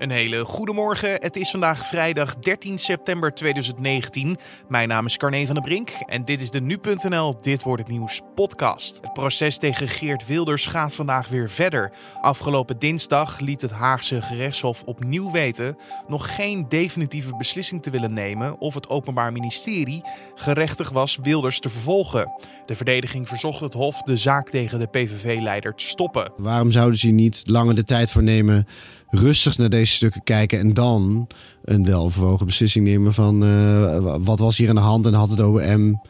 Een hele goede morgen. Het is vandaag vrijdag 13 september 2019. Mijn naam is Carne van der Brink en dit is de Nu.nl Dit Wordt Het Nieuws podcast. Het proces tegen Geert Wilders gaat vandaag weer verder. Afgelopen dinsdag liet het Haagse gerechtshof opnieuw weten nog geen definitieve beslissing te willen nemen of het Openbaar Ministerie gerechtig was Wilders te vervolgen. De verdediging verzocht het Hof de zaak tegen de PVV-leider te stoppen. Waarom zouden ze niet langer de tijd voor nemen, rustig naar deze stukken kijken en dan een weloverwogen beslissing nemen van uh, wat was hier aan de hand en had het OM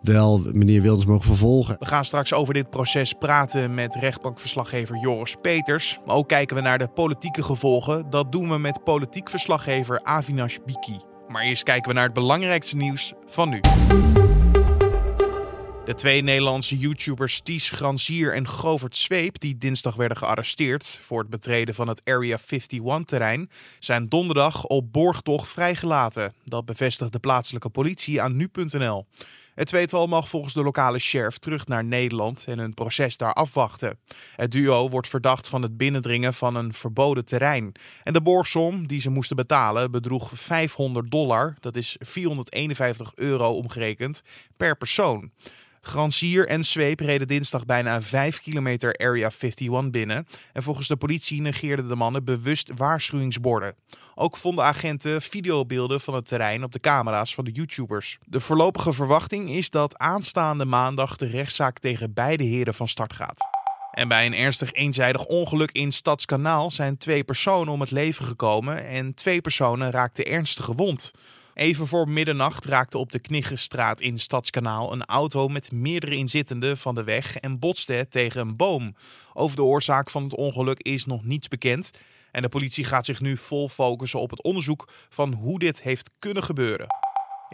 wel meneer Wilders mogen vervolgen. We gaan straks over dit proces praten met rechtbankverslaggever Joris Peters. Maar ook kijken we naar de politieke gevolgen. Dat doen we met politiek verslaggever Avinash Biki. Maar eerst kijken we naar het belangrijkste nieuws van nu. De twee Nederlandse YouTubers Ties Granzier en Govert Zweep, die dinsdag werden gearresteerd voor het betreden van het Area 51-terrein, zijn donderdag op borgtocht vrijgelaten. Dat bevestigt de plaatselijke politie aan nu.nl. Het tweetal mag volgens de lokale sheriff terug naar Nederland en een proces daar afwachten. Het duo wordt verdacht van het binnendringen van een verboden terrein. En de borgsom die ze moesten betalen bedroeg 500 dollar, dat is 451 euro omgerekend, per persoon. Gransier en Zweep reden dinsdag bijna 5 kilometer Area 51 binnen. En volgens de politie negeerden de mannen bewust waarschuwingsborden. Ook vonden agenten videobeelden van het terrein op de camera's van de YouTubers. De voorlopige verwachting is dat aanstaande maandag de rechtszaak tegen beide heren van start gaat. En bij een ernstig eenzijdig ongeluk in Stadskanaal zijn twee personen om het leven gekomen en twee personen raakten ernstig gewond. Even voor middernacht raakte op de Kniggenstraat in Stadskanaal een auto met meerdere inzittenden van de weg en botste tegen een boom. Over de oorzaak van het ongeluk is nog niets bekend. En de politie gaat zich nu vol focussen op het onderzoek van hoe dit heeft kunnen gebeuren.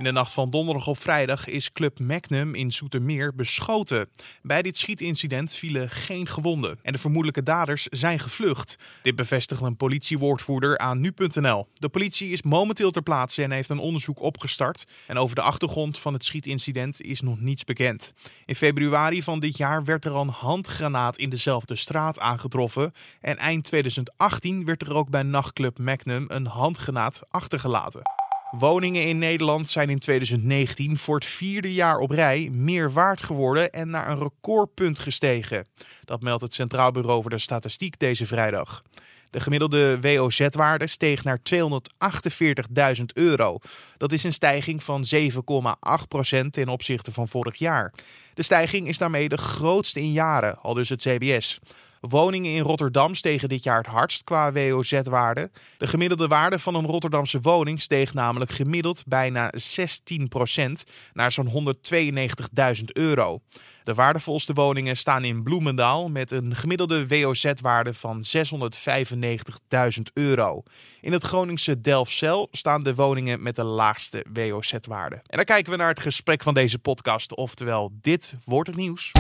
In de nacht van donderdag op vrijdag is Club Magnum in Zoetermeer beschoten. Bij dit schietincident vielen geen gewonden en de vermoedelijke daders zijn gevlucht. Dit bevestigt een politiewoordvoerder aan nu.nl. De politie is momenteel ter plaatse en heeft een onderzoek opgestart. En over de achtergrond van het schietincident is nog niets bekend. In februari van dit jaar werd er een handgranaat in dezelfde straat aangetroffen. En eind 2018 werd er ook bij nachtclub Magnum een handgranaat achtergelaten. Woningen in Nederland zijn in 2019 voor het vierde jaar op rij meer waard geworden en naar een recordpunt gestegen. Dat meldt het Centraal Bureau voor de Statistiek deze vrijdag. De gemiddelde WOZ-waarde steeg naar 248.000 euro. Dat is een stijging van 7,8% ten opzichte van vorig jaar. De stijging is daarmee de grootste in jaren, al dus het CBS. Woningen in Rotterdam stegen dit jaar het hardst qua WOZ-waarde. De gemiddelde waarde van een Rotterdamse woning steeg namelijk gemiddeld bijna 16% naar zo'n 192.000 euro. De waardevolste woningen staan in Bloemendaal met een gemiddelde WOZ-waarde van 695.000 euro. In het Groningse Delfzijl staan de woningen met de laagste WOZ-waarde. En dan kijken we naar het gesprek van deze podcast, oftewel dit wordt het nieuws.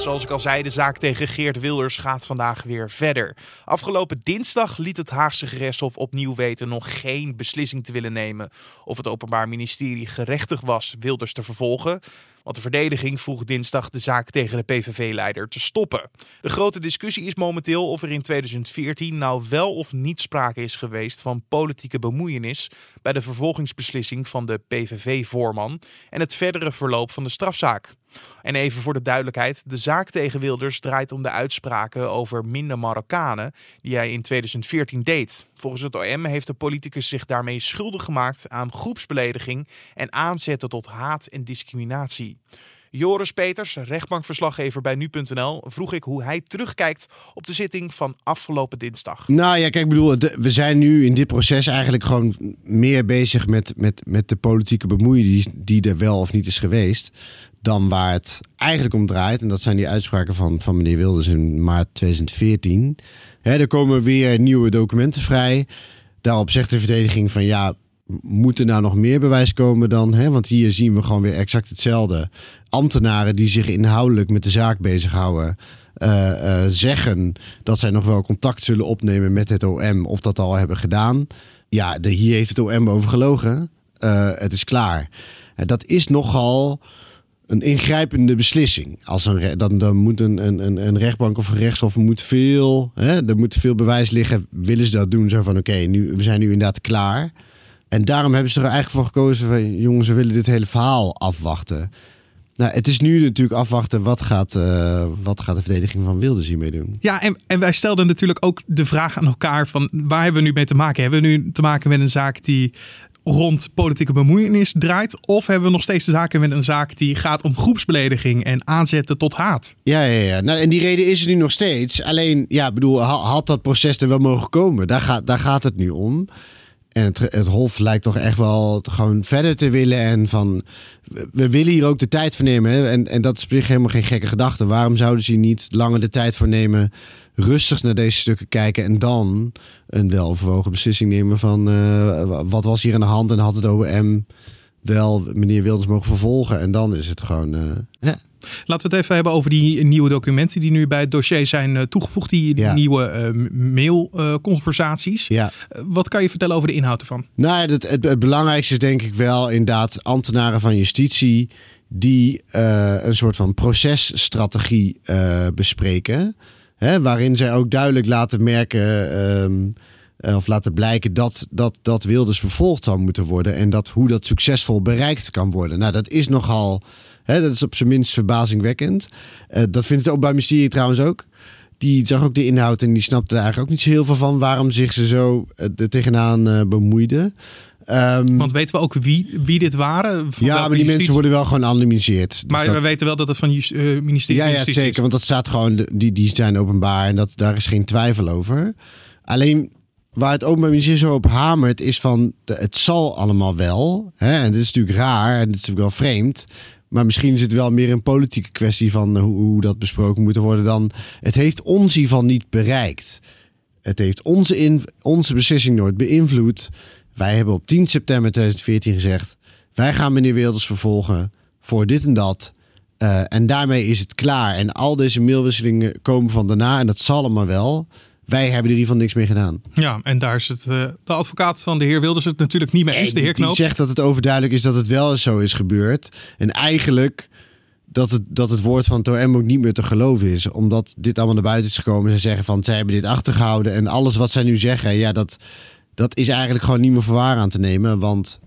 Zoals ik al zei, de zaak tegen Geert Wilders gaat vandaag weer verder. Afgelopen dinsdag liet het Haagse gerechtshof opnieuw weten nog geen beslissing te willen nemen of het Openbaar Ministerie gerechtig was Wilders te vervolgen. Want de verdediging vroeg dinsdag de zaak tegen de PVV-leider te stoppen. De grote discussie is momenteel of er in 2014 nou wel of niet sprake is geweest van politieke bemoeienis bij de vervolgingsbeslissing van de PVV-voorman en het verdere verloop van de strafzaak. En even voor de duidelijkheid: de zaak tegen Wilders draait om de uitspraken over minder Marokkanen die hij in 2014 deed. Volgens het OM heeft de politicus zich daarmee schuldig gemaakt aan groepsbelediging en aanzetten tot haat en discriminatie. Joris Peters, rechtbankverslaggever bij nu.nl, vroeg ik hoe hij terugkijkt op de zitting van afgelopen dinsdag. Nou ja, kijk, ik bedoel, we zijn nu in dit proces eigenlijk gewoon meer bezig met, met, met de politieke bemoeienis die er wel of niet is geweest dan waar het eigenlijk om draait. En dat zijn die uitspraken van, van meneer Wilders in maart 2014. er komen weer nieuwe documenten vrij. Daarop zegt de verdediging van ja, moet er nou nog meer bewijs komen dan? Hè? Want hier zien we gewoon weer exact hetzelfde. Ambtenaren die zich inhoudelijk met de zaak bezighouden. Uh, zeggen dat zij nog wel contact zullen opnemen met het OM of dat al hebben gedaan. Ja, de, hier heeft het OM over gelogen. Uh, het is klaar. dat is nogal een ingrijpende beslissing. Als dan, dan moet een, een, een- een rechtbank of een rechtshof moet veel, hè, er moet veel bewijs liggen. Willen ze dat doen? Zo van oké, nu we zijn nu inderdaad klaar. En daarom hebben ze er eigenlijk voor gekozen van jongens, we willen dit hele verhaal afwachten. Nou, het is nu natuurlijk afwachten wat gaat, eh, wat gaat de verdediging van Wilders hiermee doen. Ja, en, en wij stelden natuurlijk ook de vraag aan elkaar van waar hebben we nu mee te maken? Hebben we nu te maken met een zaak die rond politieke bemoeienis draait? Of hebben we nog steeds te maken met een zaak die gaat om groepsbelediging en aanzetten tot haat? Ja, ja, ja. Nou, en die reden is er nu nog steeds. Alleen, ja, bedoel, ha- had dat proces er wel mogen komen? Daar gaat, daar gaat het nu om. En het, Hof lijkt toch echt wel gewoon verder te willen. En van, we, willen hier ook de tijd voor nemen. En, en dat is op helemaal geen gekke gedachte. Waarom zouden ze hier niet langer de tijd voor nemen? Rustig naar deze stukken kijken. En dan een weloverwogen beslissing nemen van eh, wat was hier aan de hand? En had het OM wel meneer Wilders mogen vervolgen? En dan is het gewoon... eh, ja, Laten we het even hebben over die nieuwe documenten die nu bij het dossier zijn eh, toegevoegd. Die Ja. nieuwe eh, mailconversaties. ja. Wat kan je vertellen over de inhoud ervan? Nou, ja, het, het, het belangrijkste is denk ik wel inderdaad ambtenaren van justitie die eh, een soort van processtrategie eh, bespreken. Hè, waarin zij ook duidelijk laten merken ehm, eh, of laten blijken dat, dat, dat Wilders vervolgd zou moeten worden. En dat hoe dat succesvol bereikt kan worden. Nou, dat is nogal, hè, dat is op zijn minst verbazingwekkend. Eh, dat vindt het ook bij Mysterie trouwens ook. Die zag ook de inhoud en die snapte er eigenlijk ook niet zo heel veel van waarom zich ze zo eh, er tegenaan eh, bemoeiden. Ehm, Want weten we ook wie, wie dit waren? Van ja, maar die justitie? mensen worden wel gewoon anonimiseerd. Dus Maar dat- we weten wel dat het van het uh, ministerie ja, ja, zeker. Want dat staat gewoon, die, die zijn openbaar en dat, daar is geen twijfel over. Alleen waar het Openbaar Ministerie zo op hamert, is van het zal allemaal wel. Hè? En dit is natuurlijk raar en dit is natuurlijk wel vreemd. Maar misschien is het wel meer een politieke kwestie van hoe, hoe dat besproken moet worden dan. Het heeft ons hiervan niet bereikt. Het heeft onze, in, onze beslissing nooit beïnvloed. Wij hebben op 10 september 2014 gezegd: wij gaan meneer Wilders vervolgen voor dit en dat. Eh, en daarmee is het klaar. En al deze mailwisselingen komen van daarna. En dat zal allemaal wel. Wij hebben er in ieder geval niks mee gedaan. Ja, en daar is het, eh, de advocaat van de heer Wilders het natuurlijk niet mee eens, de die, heer die Knoop. zegt dat het overduidelijk is dat het wel zo is gebeurd. En eigenlijk dat het, dat het woord van OM ook niet meer te geloven is. Omdat dit allemaal naar buiten is gekomen. Ze zeggen van, zij hebben dit achtergehouden. En alles wat zij nu zeggen, ja, dat, dat is eigenlijk gewoon niet meer voor waar aan te nemen. Want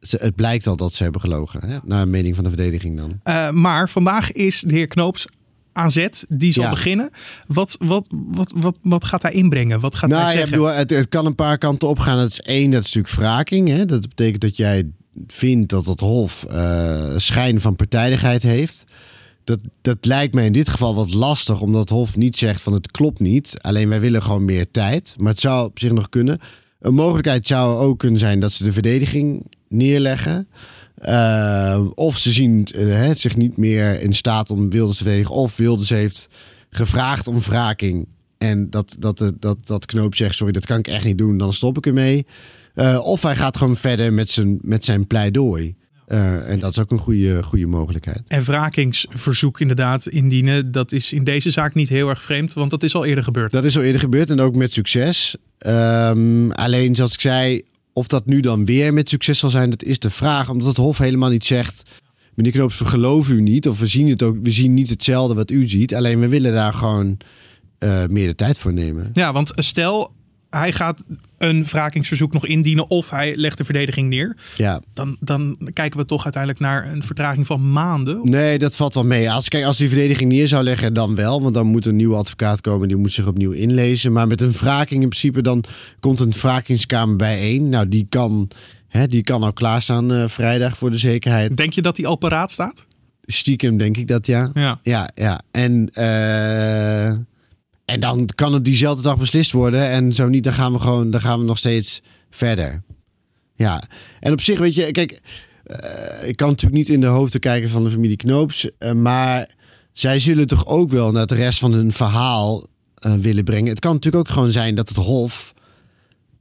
ze, het blijkt al dat ze hebben gelogen. Hè? Naar mening van de verdediging dan. Eh, maar vandaag is de heer Knoops aan zet. Die zal Ja. beginnen. Wat, wat, wat, wat, wat gaat hij inbrengen? Wat gaat Nou hij ja, ik zeggen? bedoel, het, het kan een paar kanten opgaan. Dat is één, dat is natuurlijk wraking. Hè? Dat betekent dat jij vindt dat het Hof eh, schijn van partijdigheid heeft. Dat, dat lijkt mij in dit geval wat lastig, omdat het Hof niet zegt van het klopt niet. Alleen wij willen gewoon meer tijd. Maar het zou op zich nog kunnen. Een mogelijkheid zou ook kunnen zijn dat ze de verdediging neerleggen. Eh, of ze zien eh, hè, zich niet meer in staat om Wilders te verdedigen. Of Wilders heeft gevraagd om wraking. En dat, dat, dat, dat, dat Knoop zegt, sorry, dat kan ik echt niet doen, dan stop ik ermee. Eh, of hij gaat gewoon verder met zijn, met zijn pleidooi. Eh, en dat is ook een goede, goede mogelijkheid. En wrakingsverzoek inderdaad indienen. Dat is in deze zaak niet heel erg vreemd. Want dat is al eerder gebeurd. Dat is al eerder gebeurd en ook met succes. Ehm, alleen zoals ik zei, of dat nu dan weer met succes zal zijn, dat is de vraag. Omdat het Hof helemaal niet zegt. Meneer Knoops, we geloven u niet. Of we zien het ook, we zien niet hetzelfde wat u ziet. Alleen we willen daar gewoon eh, meer de tijd voor nemen. Ja, want stel hij gaat een wrakingsverzoek nog indienen. Of hij legt de verdediging neer. Ja. Dan, dan kijken we toch uiteindelijk naar een vertraging van maanden. Nee, dat valt wel mee. Als, kijk, als die verdediging neer zou leggen, dan wel. Want dan moet een nieuwe advocaat komen, die moet zich opnieuw inlezen. Maar met een wraking in principe, dan komt een wrakingskamer bijeen. Nou, die kan, hè, die kan al klaarstaan eh vrijdag voor de zekerheid. Denk je dat hij al paraat staat? Stiekem denk ik dat ja. Ja. Ja, ja. En, eh, en dan kan het diezelfde dag beslist worden. En zo niet, dan gaan we gewoon, dan gaan we nog steeds verder. Ja. En op zich, weet je, kijk, eh, ik kan natuurlijk niet in de hoofden kijken van de familie Knoops. eh, maar zij zullen toch ook wel naar de rest van hun verhaal eh, willen brengen. Het kan natuurlijk ook gewoon zijn dat het Hof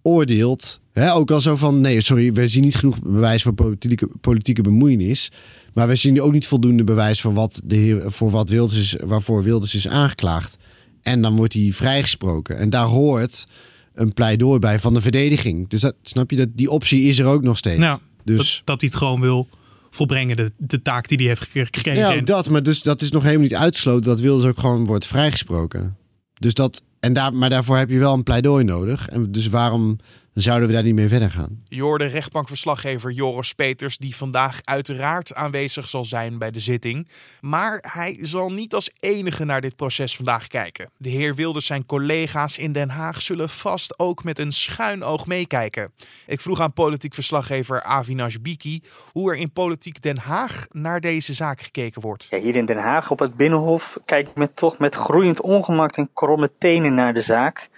oordeelt. Hè, ook al zo van, nee, sorry, we zien niet genoeg bewijs voor politieke, politieke bemoeienis. Maar we zien ook niet voldoende bewijs voor wat, de heer, voor wat Wilders is, waarvoor Wilders is aangeklaagd. En dan wordt hij vrijgesproken. En daar hoort een pleidooi bij van de verdediging. Dus dat, snap je, dat die optie is er ook nog steeds. Nou, dus dat, dat hij het gewoon wil volbrengen, de, de taak die hij heeft gekregen. Ja, dat, maar dus dat is nog helemaal niet uitgesloten dat Wilders ook gewoon wordt vrijgesproken. Dus dat, en daar, maar daarvoor heb je wel een pleidooi nodig. En dus waarom zouden we daar niet mee verder gaan? Je hoorde rechtbankverslaggever Joris Peters, die vandaag uiteraard aanwezig zal zijn bij de zitting. Maar hij zal niet als enige naar dit proces vandaag kijken. De heer Wilders zijn collega's in Den Haag zullen vast ook met een schuin oog meekijken. Ik vroeg aan politiek verslaggever Avinash Biki hoe er in politiek Den Haag naar deze zaak gekeken wordt. Ja, hier in Den Haag op het Binnenhof kijkt men toch met groeiend ongemak en kromme tenen naar de zaak.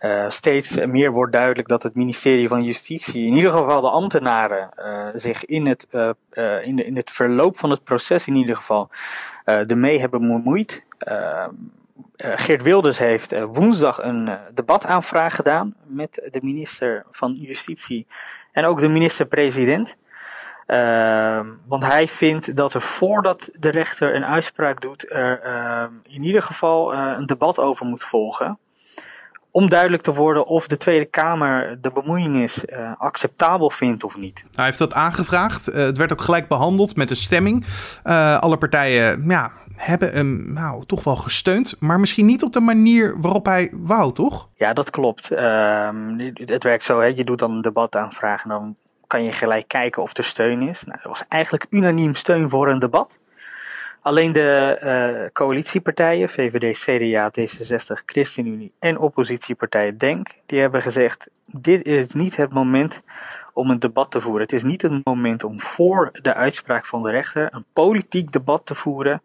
Uh, steeds meer wordt duidelijk dat het ministerie van Justitie, in ieder geval de ambtenaren, uh, zich in het, uh, in, in het verloop van het proces in ieder geval ermee hebben bemoeid. Geert Wilders heeft woensdag een debataanvraag gedaan met de minister van Justitie en ook de minister-president. want hij vindt dat er voordat de rechter een uitspraak doet, er in ieder geval een debat over moet volgen om duidelijk te worden of de Tweede Kamer de bemoeienis uh, acceptabel vindt of niet. Hij heeft dat aangevraagd. Uh, het werd ook gelijk behandeld met een stemming. Uh, alle partijen ja, hebben hem nou, toch wel gesteund, maar misschien niet op de manier waarop hij wou, toch? Ja, dat klopt. Ehm, het werkt zo, hè? je doet dan een debat aanvragen en dan kan je gelijk kijken of er steun is. Nou, er was eigenlijk unaniem steun voor een debat. Alleen de uh, coalitiepartijen, VVD, CDA, D66, ChristenUnie en oppositiepartij DENK, die hebben gezegd: dit is niet het moment om een debat te voeren. Het is niet het moment om voor de uitspraak van de rechter een politiek debat te voeren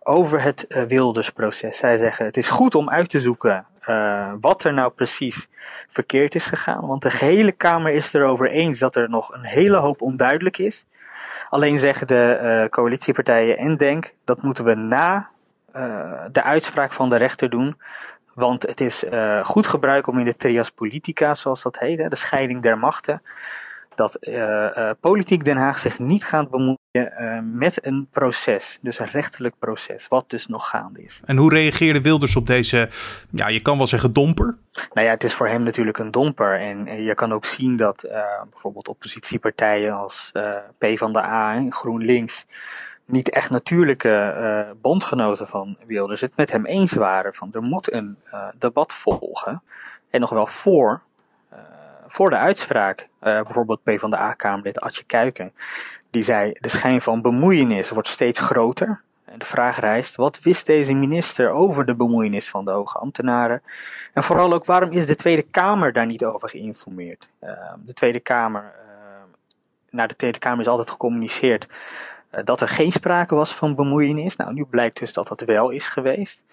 over het uh, Wildersproces. Zij zeggen: het is goed om uit te zoeken uh, wat er nou precies verkeerd is gegaan, want de gehele Kamer is erover eens dat er nog een hele hoop onduidelijk is. Alleen zeggen de uh, coalitiepartijen en Denk dat moeten we na uh, de uitspraak van de rechter doen. Want het is uh, goed gebruik om in de trias politica, zoals dat heet, hè, de scheiding der machten, dat politiek Den Haag zich niet gaat bemoeien met een proces, dus een rechterlijk proces, wat dus nog gaande is. En hoe reageerde Wilders op deze, ja, je kan wel zeggen domper? Nou ja, het is voor hem natuurlijk een domper. En je kan ook zien dat bijvoorbeeld oppositiepartijen als P van de A en GroenLinks niet echt natuurlijke uh, bondgenoten van Wilders het met hem eens waren. Van er moet een debat volgen. En nog wel voor, voor de uitspraak. bijvoorbeeld P van de A-Kamerlid Atje Kuiken. Die zei: de schijn van bemoeienis wordt steeds groter. De vraag rijst, wat wist deze minister over de bemoeienis van de hoge ambtenaren? En vooral ook, waarom is de Tweede Kamer daar niet over geïnformeerd? Uh, de Tweede Kamer, uh, naar de Tweede Kamer is altijd gecommuniceerd uh, dat er geen sprake was van bemoeienis. Nou, nu blijkt dus dat dat wel is geweest.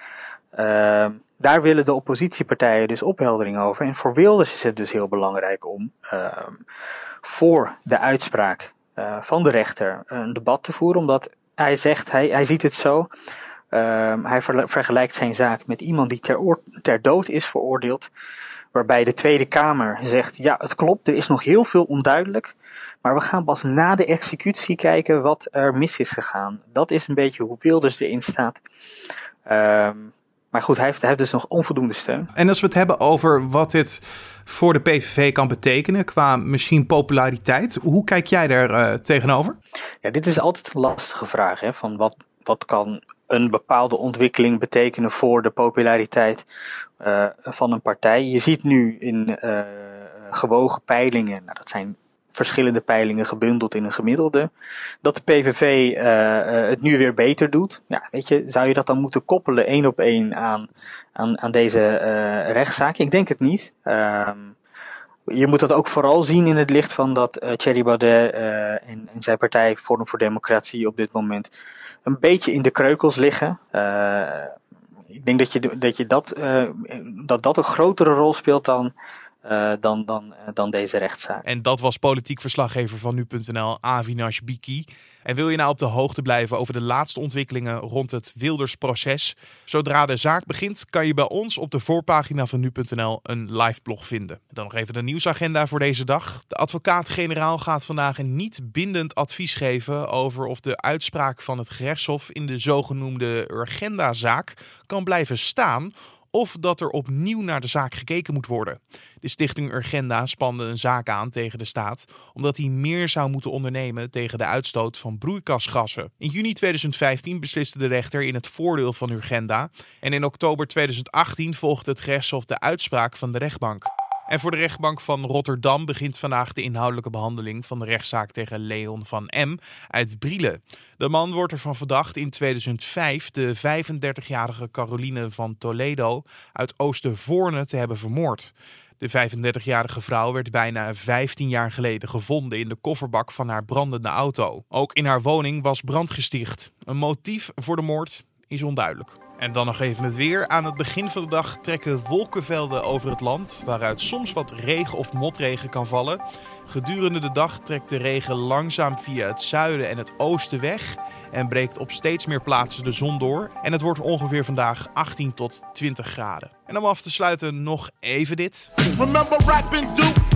Ehm, daar willen de oppositiepartijen dus opheldering over. En voor Wilders is het dus heel belangrijk om ehm, voor de uitspraak eh, van de rechter een debat te voeren, omdat hij zegt, hij, hij ziet het zo. Um, hij vergelijkt zijn zaak met iemand die ter, ter dood is veroordeeld. Waarbij de Tweede Kamer zegt: Ja, het klopt, er is nog heel veel onduidelijk. Maar we gaan pas na de executie kijken wat er mis is gegaan. Dat is een beetje hoe Wilders erin staat. Um, maar goed, hij heeft, hij heeft dus nog onvoldoende steun. En als we het hebben over wat dit voor de PVV kan betekenen qua misschien populariteit, hoe kijk jij daar uh, tegenover? Ja, dit is altijd een lastige vraag. Hè, van wat, wat kan een bepaalde ontwikkeling betekenen voor de populariteit uh, van een partij? Je ziet nu in uh, gewogen peilingen, nou, dat zijn verschillende peilingen gebundeld in een gemiddelde. Dat de PVV eh, uh, het nu weer beter doet. Weet je, zou je dat dan moeten koppelen één op één aan, aan, aan deze uh, rechtszaak? Ik denk het niet. Ehm, je moet dat ook vooral zien in het licht van dat Thierry Baudet en, en, zijn partij Forum voor Democratie op dit moment een beetje in de kreukels liggen. ik denk dat je, dat, je dat, dat dat een grotere rol speelt dan uh, dan, dan, uh, dan deze rechtszaak. En dat was politiek verslaggever van nu.nl, Avinash Biki. En wil je nou op de hoogte blijven over de laatste ontwikkelingen rond het Wilders-proces? Zodra de zaak begint, kan je bij ons op de voorpagina van nu.nl een live blog vinden. Dan nog even de nieuwsagenda voor deze dag. De advocaat-generaal gaat vandaag een niet bindend advies geven over of de uitspraak van het gerechtshof in de zogenoemde Urgenda-zaak kan blijven staan of dat er opnieuw naar de zaak gekeken moet worden. De stichting Urgenda spande een zaak aan tegen de staat omdat hij meer zou moeten ondernemen tegen de uitstoot van broeikasgassen. In juni 2015 besliste de rechter in het voordeel van Urgenda en in oktober 2018 volgde het gerechtshof de uitspraak van de rechtbank. En voor de rechtbank van Rotterdam begint vandaag de inhoudelijke behandeling van de rechtszaak tegen Leon van M. uit Brielen. De man wordt ervan verdacht in 2005 de 35-jarige Caroline van Toledo uit Oostervoorne te hebben vermoord. De 35-jarige vrouw werd bijna 15 jaar geleden gevonden in de kofferbak van haar brandende auto. Ook in haar woning was brand gesticht. Een motief voor de moord is onduidelijk. En dan nog even het weer. Aan het begin van de dag trekken wolkenvelden over het land, waaruit soms wat regen of motregen kan vallen. Gedurende de dag trekt de regen langzaam via het zuiden en het oosten weg en breekt op steeds meer plaatsen de zon door. En het wordt ongeveer vandaag 18 tot 20 graden. En om af te sluiten nog even dit. Remember rapping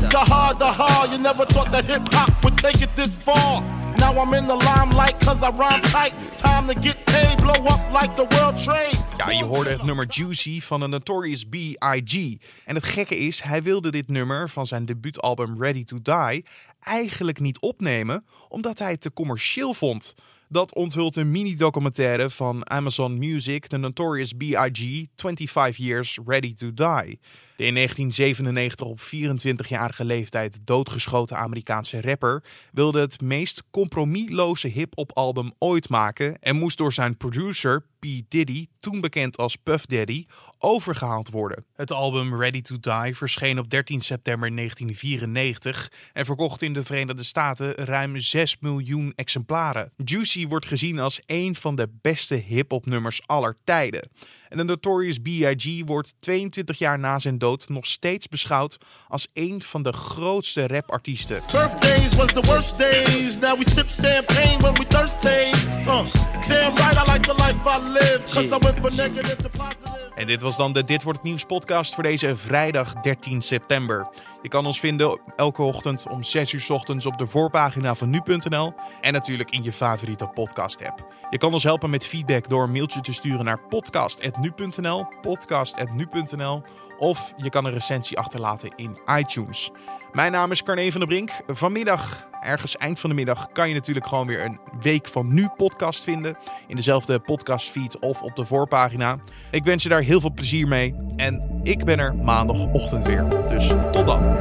the hard, the hard. You never thought that hip hop would take it this far. Now I'm in the limelight cause I rhyme tight. Time to get paid, blow up like the world trade. Ja, je hoorde het nummer Juicy van de Notorious B.I.G. En het gekke is, hij wilde dit nummer van zijn debuutalbum Ready to Die eigenlijk niet opnemen, omdat hij het te commercieel vond. Dat onthult een mini-documentaire van Amazon Music, The Notorious B.I.G. 25 Years Ready to Die. De in 1997 op 24-jarige leeftijd doodgeschoten Amerikaanse rapper wilde het meest compromisloze hip-hop album ooit maken en moest door zijn producer P. Diddy, toen bekend als Puff Daddy, overgehaald worden. Het album Ready to Die verscheen op 13 september 1994 en verkocht in de Verenigde Staten ruim 6 miljoen exemplaren. Juicy wordt gezien als een van de beste hip-hop nummers aller tijden. En de Notorious B.I.G. wordt 22 jaar na zijn dood nog steeds beschouwd als een van de grootste rapartiesten. Birthdays was the worst days. Now we sip champagne when we thirsty. Uh, damn right I like the life I live. Cause I went from negative to positive. En dit was dan de Dit Wordt Het Nieuws podcast voor deze vrijdag 13 september. Je kan ons vinden elke ochtend om 6 uur ochtends op de voorpagina van nu.nl en natuurlijk in je favoriete podcast app. Je kan ons helpen met feedback door een mailtje te sturen naar podcast.nu.nl, podcast.nu.nl of je kan een recensie achterlaten in iTunes. Mijn naam is Carne van der Brink. Vanmiddag, ergens eind van de middag, kan je natuurlijk gewoon weer een Week van Nu podcast vinden. In dezelfde podcastfeed of op de voorpagina. Ik wens je daar heel veel plezier mee. En ik ben er maandagochtend weer. Dus tot dan.